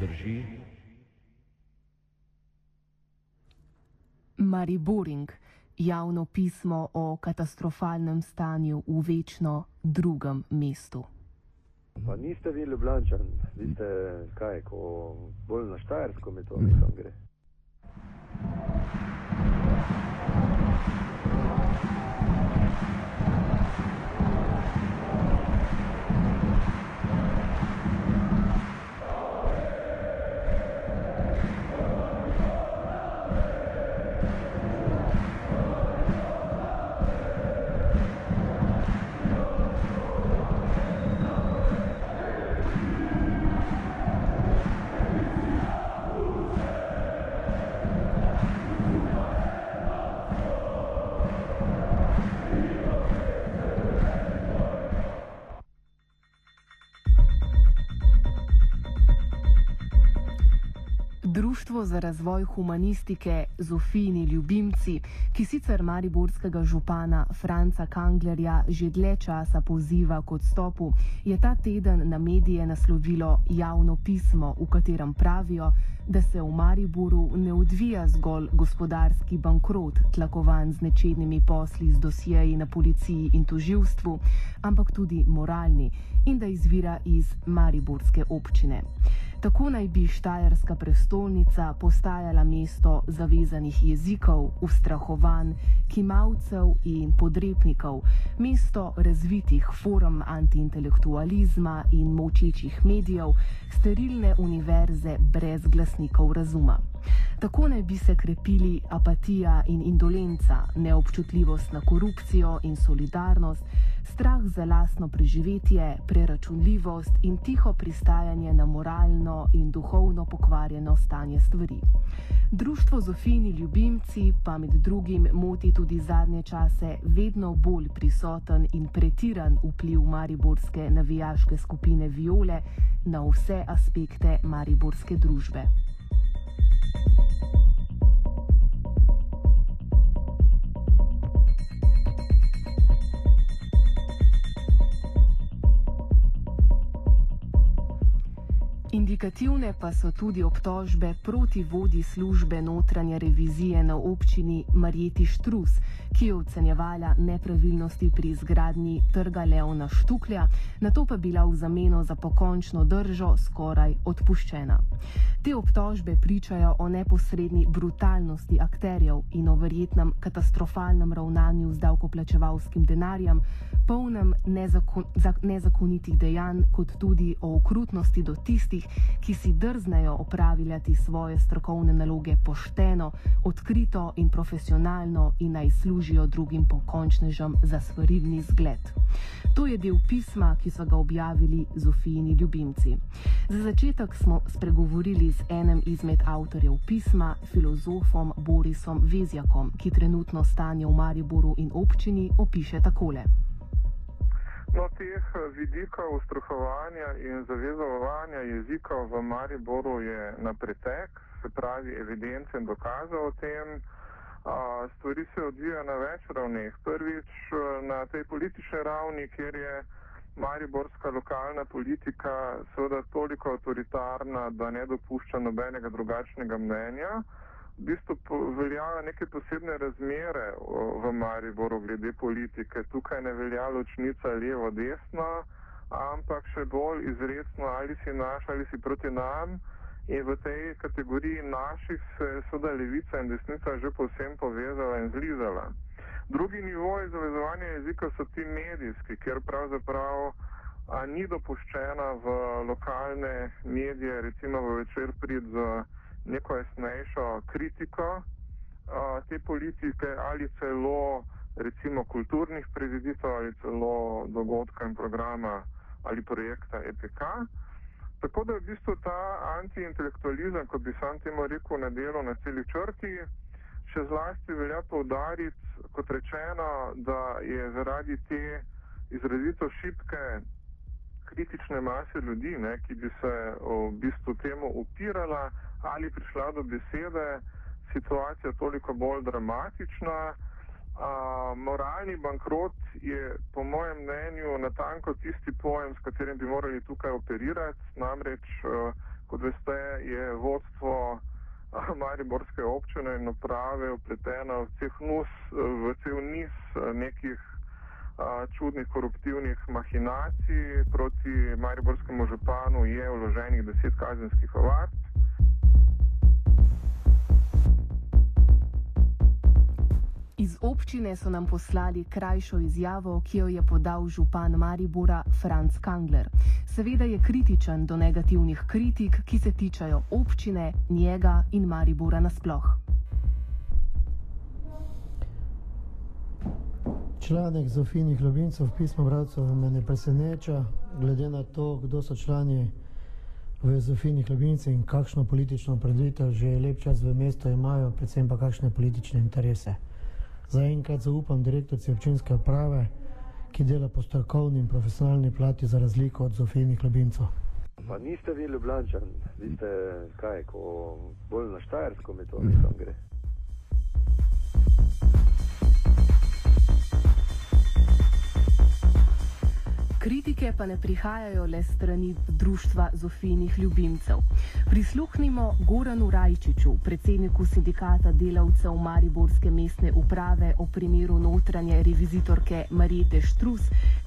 drži. Mariboring, javno pismo o katastrofalnem stanju v večno drugem mestu. Pa niste vi Ljubljančan, vi ste kaj, ko bolj na Štajersko mi to gre. Društvo za razvoj humanistike Zofijni ljubimci, ki sicer mariborskega župana Franca Kanglerja že dlje časa poziva k odstopu, je ta teden na medije naslovilo javno pismo, v katerem pravijo, da se v Mariboru ne odvija zgolj gospodarski bankrot, tlakovan z nečednimi posli z dosjeji na policiji in toživstvu, ampak tudi moralni in da izvira iz mariborske občine. Tako naj bi Štajerska prestolnica postajala mesto zavezanih jezikov, ustrahovanj, kimavcev in podrepnikov, mesto razvitih forum antiintelektualizma in močečih medijev, sterilne univerze brez glasnikov razuma. Tako naj bi se krepili apatija in indolenca, neobčutljivost na korupcijo in solidarnost, strah za lastno preživetje, preračunljivost in tiho pristajanje na moralno in duhovno pokvarjeno stanje stvari. Društvo Zofijni ljubimci pa med drugim moti tudi zadnje čase vedno bolj prisoten in pretiran vpliv mariborske navijaške skupine Viole na vse aspekte mariborske družbe. Indikativne pa so tudi obtožbe proti vodi službe notranje revizije na občini Marjeti Štrus, ki je ocenjevala nepravilnosti pri izgradnji trga Leona Štuklja, na to pa bila v zameno za pokončno držo skoraj odpuščena. Te obtožbe pričajo o neposredni brutalnosti akterjev in o verjetnem katastrofalnem ravnanju z davkoplačevalskim denarjem, polnem nezakon, nezakonitih dejanj, kot tudi o okrutnosti do tistih, ki si drznejo opravljati svoje strokovne naloge pošteno, odkrito in profesionalno in naj služijo drugim pokončnežem za svarilni zgled. To je del pisma, ki so ga objavili Zofijini ljubimci. Za začetek smo spregovorili z enem izmed avtorjev pisma, filozofom Borisom Vezjakom, ki trenutno stanje v Mariboru in občini opiše takole. No, teh vidikov ustrahovanja in zavezovanja jezika v Mariboru je na pretek, se pravi evidence in dokaze o tem. A, stvari se odvijajo na več ravneh. Prvič na tej politični ravni, kjer je mariborska lokalna politika seveda toliko avtoritarna, da ne dopušča nobenega drugačnega mnenja. V bistvu veljajo neke posebne razmere v Mariboru glede politike. Tukaj ne velja ločnica levo-desno, ampak še bolj izredno ali si naš ali si proti nam In v tej kategoriji naših se je seveda levica in desnica že povsem povezala in zlizala. Drugi nivoj zavezovanja jezika so ti medijski, kjer pravzaprav ni dopuščena v lokalne medije, recimo v večer prid z neko jasnejšo kritiko a, te politike ali celo recimo kulturnih prireditev ali celo dogodka in programa ali projekta EPK. Tako da je v bistvu ta antiintelektualizem, kot bi sam temu rekel, na delo na celi črti, še zlasti velja poudariti, kot rečeno, da je zaradi te izrazito šibke kritične mase ljudi, ne, ki bi se v bistvu temu upirala ali prišla do besede, situacija toliko bolj dramatična. A, moralni bankrot je po mojem mnenju natanko tisti pojem, s katerim bi morali tukaj operirati. Namreč, a, kot veste, je vodstvo a, Mariborske občine in uprave upleteno v nus, v cel niz a, nekih a, čudnih koruptivnih mahinacij. Proti Mariborskemu županu je vloženih deset kazenskih ovadb. Iz občine so nam poslali krajšo izjavo, ki jo je podal župan Maribora Franz Kangler. Seveda je kritičen do negativnih kritik, ki se tičajo občine, njega in Maribora nasploh. Članek Zofinih Ljubimcev pisma bratcev me ne preseneča, glede na to, kdo so člani v Zofinih Ljubimcev in kakšno politično predvitev že lep čas v mestu imajo, predvsem pa kakšne politične interese. Zaenkrat zaupam direktorci občinske uprave, ki dela po strokovni in profesionalni plati za razliko od Zofinih Ljubimcev. Pa niste vi Ljubljančan, vi ste kaj, ko bolj na Štajersko to mislim gre. Kritike pa ne prihajajo le strani Društva Zofinih ljubimcev. Prisluhnimo Goranu Rajčiču, predsedniku sindikata delavcev Mariborske mestne uprave o primeru notranje revizitorke Marijete Štrus,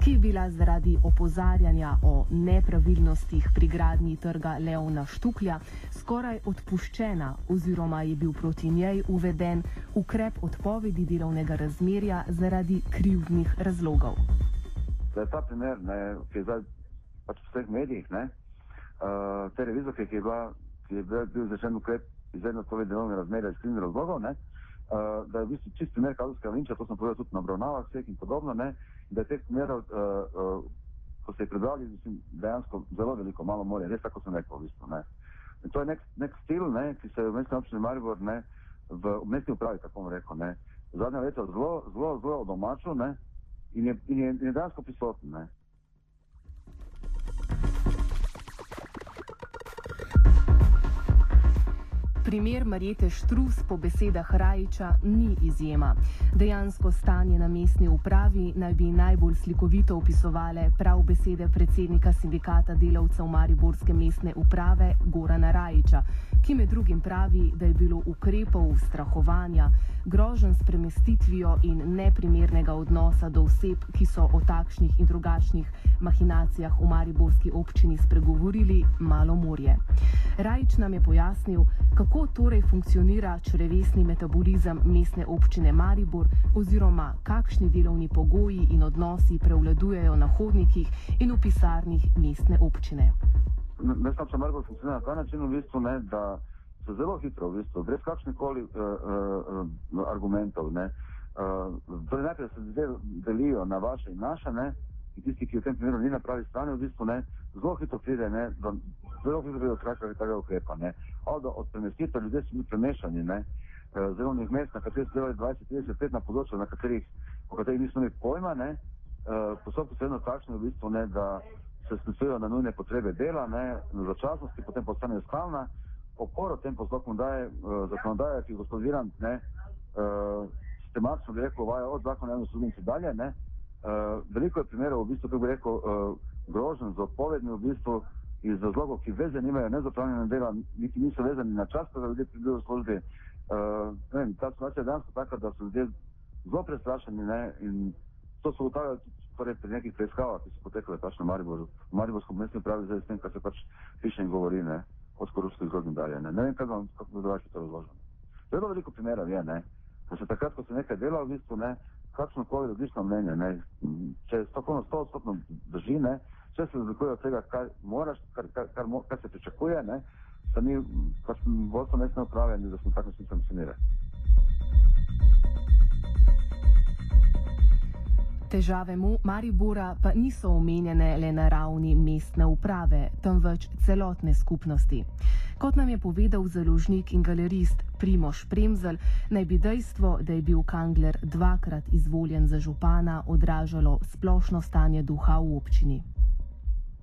ki je bila zaradi opozarjanja o nepravilnostih pri gradnji trga Leona Štuklja skoraj odpuščena oziroma je bil proti njej uveden ukrep odpovedi delovnega razmerja zaradi krivdnih razlogov da je ta primer, ne, ki je zdaj pač v vseh medijih, ne, uh, te revizorke, ki je, bila, ki je bil, bil začen ukrep izredno spovedi delovne razmere iz krivnih razlogov, ne, uh, da je v bistvu čist primer kadrovskega linča, to smo povedali tudi na obravnavah vseh in podobno, ne, da je teh primerov, uh, uh, ko se je prebrali, mislim, dejansko zelo veliko, malo more, res tako sem rekel v bistvu, ne. In to je nek, nek stil, ne, ki se je v mestni občini Maribor, ne, v mestni upravi, tako bom rekel, ne, zadnja leta zelo, zelo, zelo domačo, ne, in je, in je, in je dejansko prisoten. Ne? Primer Marijete Štrus po besedah Rajiča ni izjema. Dejansko stanje na mestni upravi naj bi najbolj slikovito opisovale prav besede predsednika sindikata delavcev Mariborske mestne uprave Gorana Rajiča, ki med drugim pravi, da je bilo ukrepov strahovanja, grožen s premestitvijo in neprimernega odnosa do oseb, ki so o takšnih in drugačnih mahinacijah v Mariborski občini spregovorili, malo morje. Rajič nam je pojasnil, kako torej funkcionira črevesni metabolizem mestne občine Maribor oziroma kakšni delovni pogoji in odnosi prevladujejo na hodnikih in v pisarnih mestne občine. Mestna občina Maribor funkcionira na ta način, v bistvu, ne, da se zelo hitro, v bistvu, brez kakšnih koli uh, uh, argumentov. Ne, uh, torej najprej se zdaj delijo na vaše in naše, ne, in tisti, ki v tem primeru ni na pravi strani, v bistvu ne, zelo hitro pride ne, do, zelo hitro pride do kakega tega ukrepa. Ne. Od, od premestitev ljudje so bili premešani, ne, zelovnih mest, na katerih so delali 20-30 let na področju, na katerih, o katerih nismo imeli pojma, ne, uh, postopki so vedno takšni, v bistvu, ne, da se sklicujejo na nujne potrebe dela, ne, na začasnosti, potem postanejo stalna. Oporo tem postopkom daje uh, zakonodaja, ki je gospod Virant, ne, uh, sistematično bi rekel, uvaja od zakona javno službenci dalje, ne, Uh, veliko je primerov, v bistvu, kako bi rekel, uh, grožen z odpovedmi, v bistvu iz razlogov, ki veze nimajo, ne za upravljanje dela, niti niso vezani na čas, ko ljudje pridejo v službi. Uh, vem, ta situacija je dejansko taka, da so ljudje zelo prestrašeni ne, in to so ugotavljali torej pri nekih preiskavah, ki so potekale pač na Mariboru, v Mariborskom mestnem pravi zdaj s tem, kar se pač piše in govori. Ne. Od korupcijskih zgodb dalje. Ne, ne vem, kaj vam, kako bi drugače to razložil. Zelo veliko primerov je, ne, da se takrat, ko se nekaj dela, v bistvu, ne, kakšno koli logično mnenje, ne, če je stopno, sto odstotno drži, ne, če se razlikuje od tega, kar moraš, kar, kar, kar, kar se pričakuje, ne, se mi, pač vodstvo mestne uprave, da smo tako svi sankcionirani. Težave mu Maribora pa niso omenjene le na ravni mestne uprave, temveč celotne skupnosti. Kot nam je povedal založnik in galerist Primoš Premzel, naj bi dejstvo, da je bil Kangler dvakrat izvoljen za župana, odražalo splošno stanje duha v občini.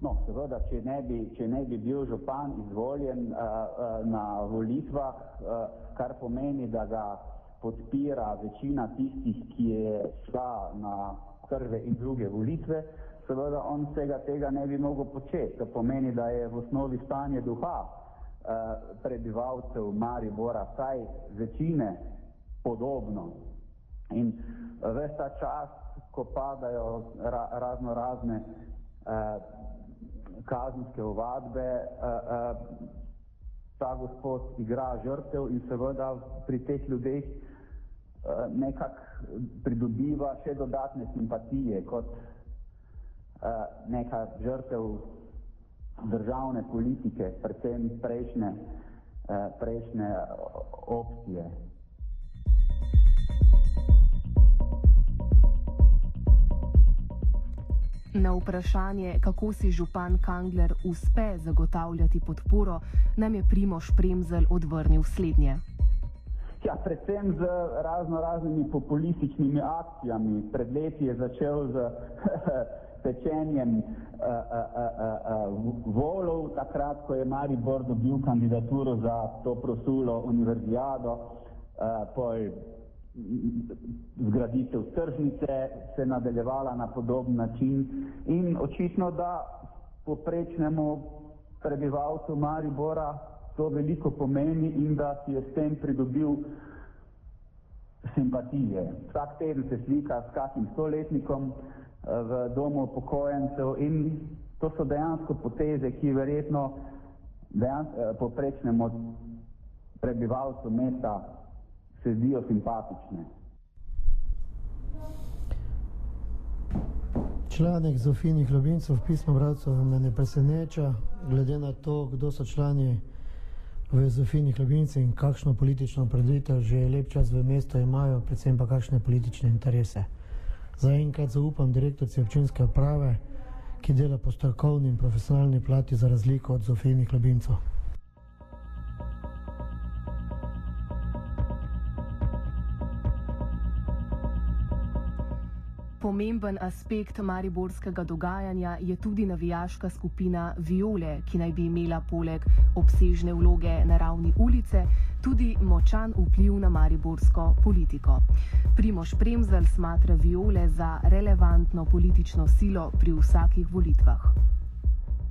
No, seveda, če ne, bi, če ne bi bil župan izvoljen uh, uh, na volitvah, uh, kar pomeni, da ga podpira večina tistih, ki je šla na prve in druge volitve, seveda on vsega tega ne bi mogel početi. To pomeni, da je v osnovi stanje duha eh, prebivalcev Maribora, saj večine podobno. In eh, ves ta čas, ko padajo ra, razno razne eh, kazenske ovadbe, eh, eh, ta gospod igra žrtev in seveda pri teh ljudeh eh, nekako pridobiva še dodatne simpatije kot uh, neka žrtev državne politike, predvsem prejšnje, uh, prejšnje opcije. Na vprašanje, kako si župan Kangler uspe zagotavljati podporo, nam je Primoš Premzel odvrnil slednje. Ja, predvsem z razno raznimi populističnimi akcijami. Pred leti je začel z pečenjem uh, uh, uh, uh, volov, takrat, ko je Maribor dobil kandidaturo za to prosulo univerzijado, uh, pol zgraditev tržnice se nadaljevala na podoben način in očitno, da poprečnemu prebivalcu Maribora to veliko pomeni in da si je s tem pridobil simpatije. Vsak teden se slika s kakim stoletnikom eh, v domu upokojencev in to so dejansko poteze, ki verjetno dejans, eh, poprečnemu prebivalcu mesta se zdijo simpatične. Članek Zofijnih ljubimcev pisma bratcev me ne preseneča, glede na to, kdo so člani v Zofijnih ljubimcev in kakšno politično preditev že lep čas v mestu imajo, predvsem pa kakšne politične interese. Zaenkrat zaupam direktorci občinske uprave, ki dela po strokovni in profesionalni plati za razliko od Zofijnih ljubimcev. Pomemben aspekt mariborskega dogajanja je tudi navijaška skupina Viole, ki naj bi imela poleg obsežne vloge na ravni ulice tudi močan vpliv na mariborsko politiko. Primoš Premzel smatra Viole za relevantno politično silo pri vsakih volitvah.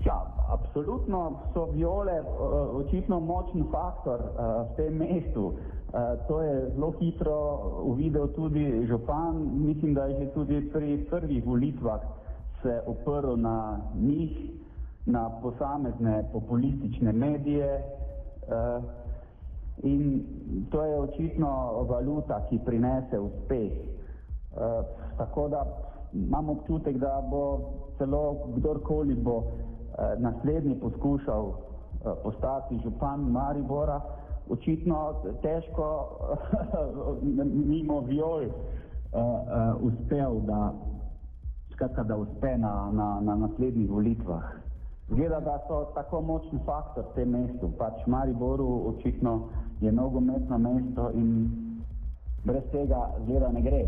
Ja, absolutno so Viole uh, očitno močen faktor uh, v tem mestu. Uh, to je zelo hitro uvidel tudi župan, mislim, da je že tudi pri prvih volitvah se oprl na njih, na posamezne populistične medije uh, in to je očitno valuta, ki prinese uspeh. Uh, tako da imam občutek, da bo celo kdorkoli bo naslednji poskušal postati župan Maribora, očitno težko mimo viol uh, uh, uspel, da, skratka, da uspe na, na, na naslednjih volitvah. Zgleda, da so tako močni faktor v tem mestu. Pač Mariboru očitno je nogometno mesto in brez tega zgleda ne gre.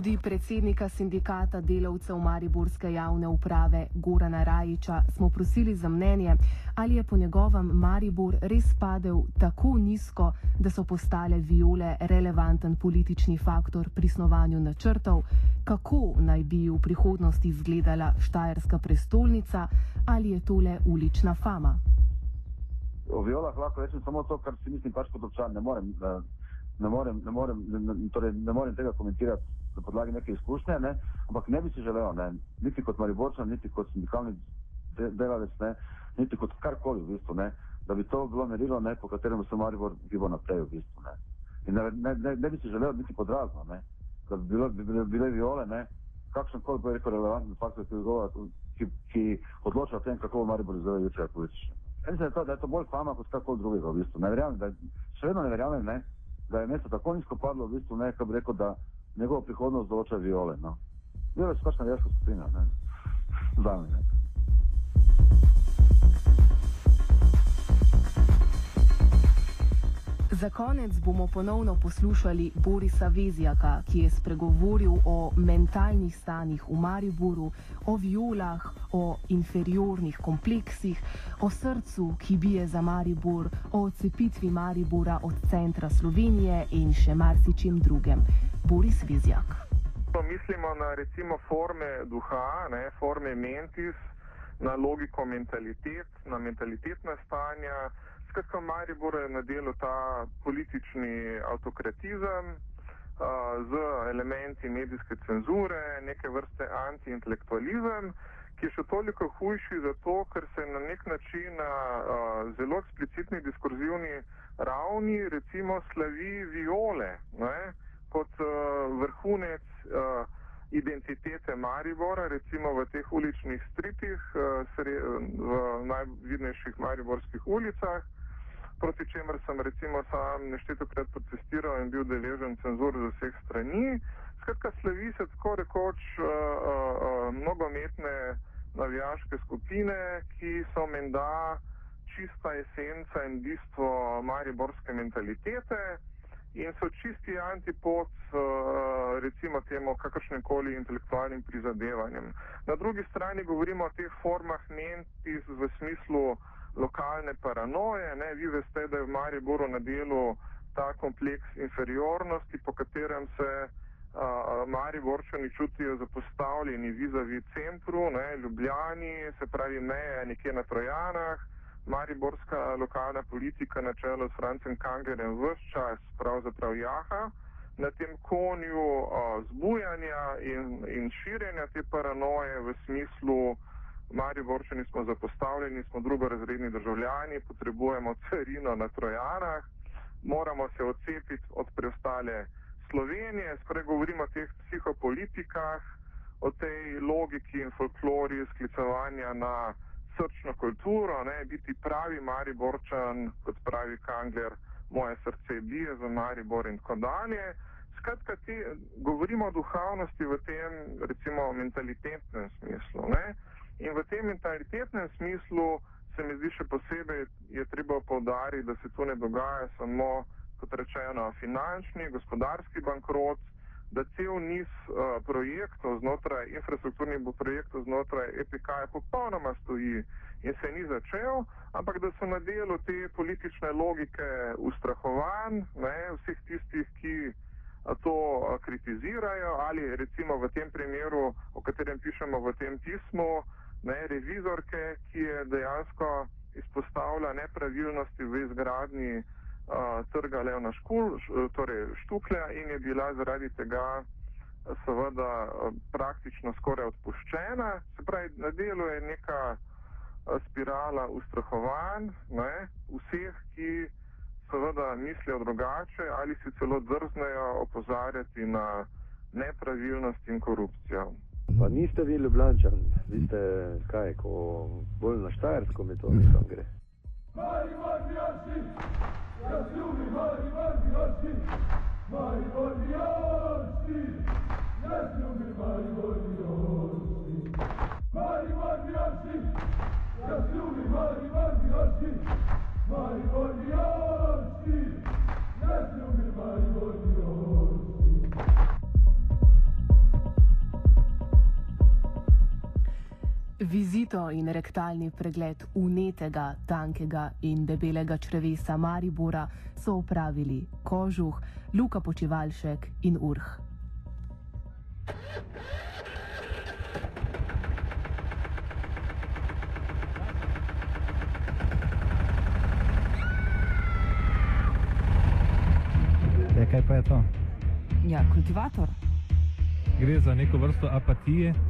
Tudi predsednika sindikata delavcev Mariborske javne uprave Gorana Rajiča smo prosili za mnenje, ali je po njegovem Maribor res padel tako nizko, da so postale viole relevanten politični faktor pri snovanju načrtov, kako naj bi v prihodnosti izgledala Štajerska prestolnica ali je tole ulična fama. O violah lahko rečem samo to, kar si mislim pač kot občan. Ne morem, ne morem, ne morem, ne, torej ne morem tega komentirati na podlagi neke izkušnje, ne, ampak ne bi si želel, ne, niti kot Mariborčan, niti kot sindikalni de, delavec, ne, niti kot karkoli v bistvu, ne, da bi to bilo merilo, ne, po katerem se Maribor gibo naprej v bistvu. Ne. In ne, ne, ne, ne bi si želel niti podrazno, ne, da bi bilo, bi bile, bile viole, ne, kakšen koli bo rekel relevanten faktor, ki, ki, ki odloča o tem, kako bo Maribor izgledal jutri politično. Mislim, da je, to, je bolj fama kot karkoli drugega v bistvu. Ne verjamem, da, še vedno ne verjamem, ne, da je mesto tako nizko padlo v bistvu, ne, kako bi rekel, da njegova prihodnost do Viole, no. Viole je tačna vjerska skupina, ne? Za ne. Za konec bomo ponovno poslušali Borisa Vezjaka, ki je spregovoril o mentalnih stanjih v Mariboru, o violah, o inferiornih kompleksih, o srcu, ki bije za Maribor, o odcepitvi Maribora od centra Slovenije in še marsičem drugem. Boris Vezjak. Mislimo na recimo forme duha, ne, forme mentis, na logiko mentalitet, na mentalitetna stanja. Skratka, v Mariboru je na delu ta politični avtokratizem uh, z elementi medijske cenzure, neke vrste antiintelektualizem, ki je še toliko hujši zato, ker se na nek način na uh, zelo eksplicitni diskurzivni ravni recimo slavi viole ne, kot uh, vrhunec uh, identitete Maribora, recimo v teh uličnih stripih, v najvidnejših mariborskih ulicah proti čemer sem recimo sam neštetokrat protestiral in bil deležen cenzur z vseh strani. Skratka, slavi se tako rekoč uh, uh, nogometne navijaške skupine, ki so menda čista esenca in bistvo mariborske mentalitete in so čisti antipod uh, recimo temu kakršnem koli intelektualnim prizadevanjem. Na drugi strani govorimo o teh formah mentis v smislu lokalne paranoje. Ne? Vi veste, da je v Mariboru na delu ta kompleks inferiornosti, po katerem se uh, Mariborčani čutijo zapostavljeni vizavi centru, ne? Ljubljani, se pravi meje nekje na Trojanah. Mariborska lokalna politika na čelu s Francem Kangerjem vse čas pravzaprav jaha na tem konju uh, zbujanja in, in širjenja te paranoje v smislu Mariborčani smo zapostavljeni, smo drugorazredni državljani, potrebujemo carino na Trojanah, moramo se odcepiti od preostale Slovenije, spregovorimo o teh psihopolitikah, o tej logiki in folklori sklicevanja na srčno kulturo, ne, biti pravi Mariborčan, kot pravi Kangler, moje srce bije za Maribor in tako dalje. Skratka, ti, govorimo o duhovnosti v tem, recimo, mentalitetnem smislu. Ne. In v tem mentalitetnem smislu se mi zdi še posebej, je treba povdariti, da se to ne dogaja samo, kot rečeno, finančni, gospodarski bankrot, da cel niz uh, projektov znotraj, infrastrukturnih projektov znotraj EPK-ja popolnoma stoji in se ni začel, ampak da so na delu te politične logike ustrahovanj, ne, vseh tistih, ki to kritizirajo ali recimo v tem primeru, o katerem pišemo v tem pismu, ne, revizorke, ki je dejansko izpostavila nepravilnosti v izgradnji uh, trga Leona Škul, š, torej Štuklja in je bila zaradi tega seveda praktično skoraj odpuščena. Se pravi, na delu je neka spirala ustrahovanj ne, vseh, ki seveda mislijo drugače ali si celo drznejo opozarjati na nepravilnost in korupcijo. Pa niste vi Ljubljančan, vi ste kaj, ko bolj na Štajersko mi to nekam gre. Mari, mari, jasi, jaz ljubim, mari, mari, jasi, mari, mari, jasi, jaz ljubim, mari, mari, jasi, mari, mari, jasi, jaz ljubim, mari, mari, jasi, mari, mari, jasi, jaz ljubim, mari, mari, jasi. Vizito in rektalni pregled unetega, tankega in debelega črevesa Maribora so upravili Kožuh, Luka Počivalšek in Urh. Ja, kaj pa je to? Ja, kultivator. Gre za neko vrsto apatije.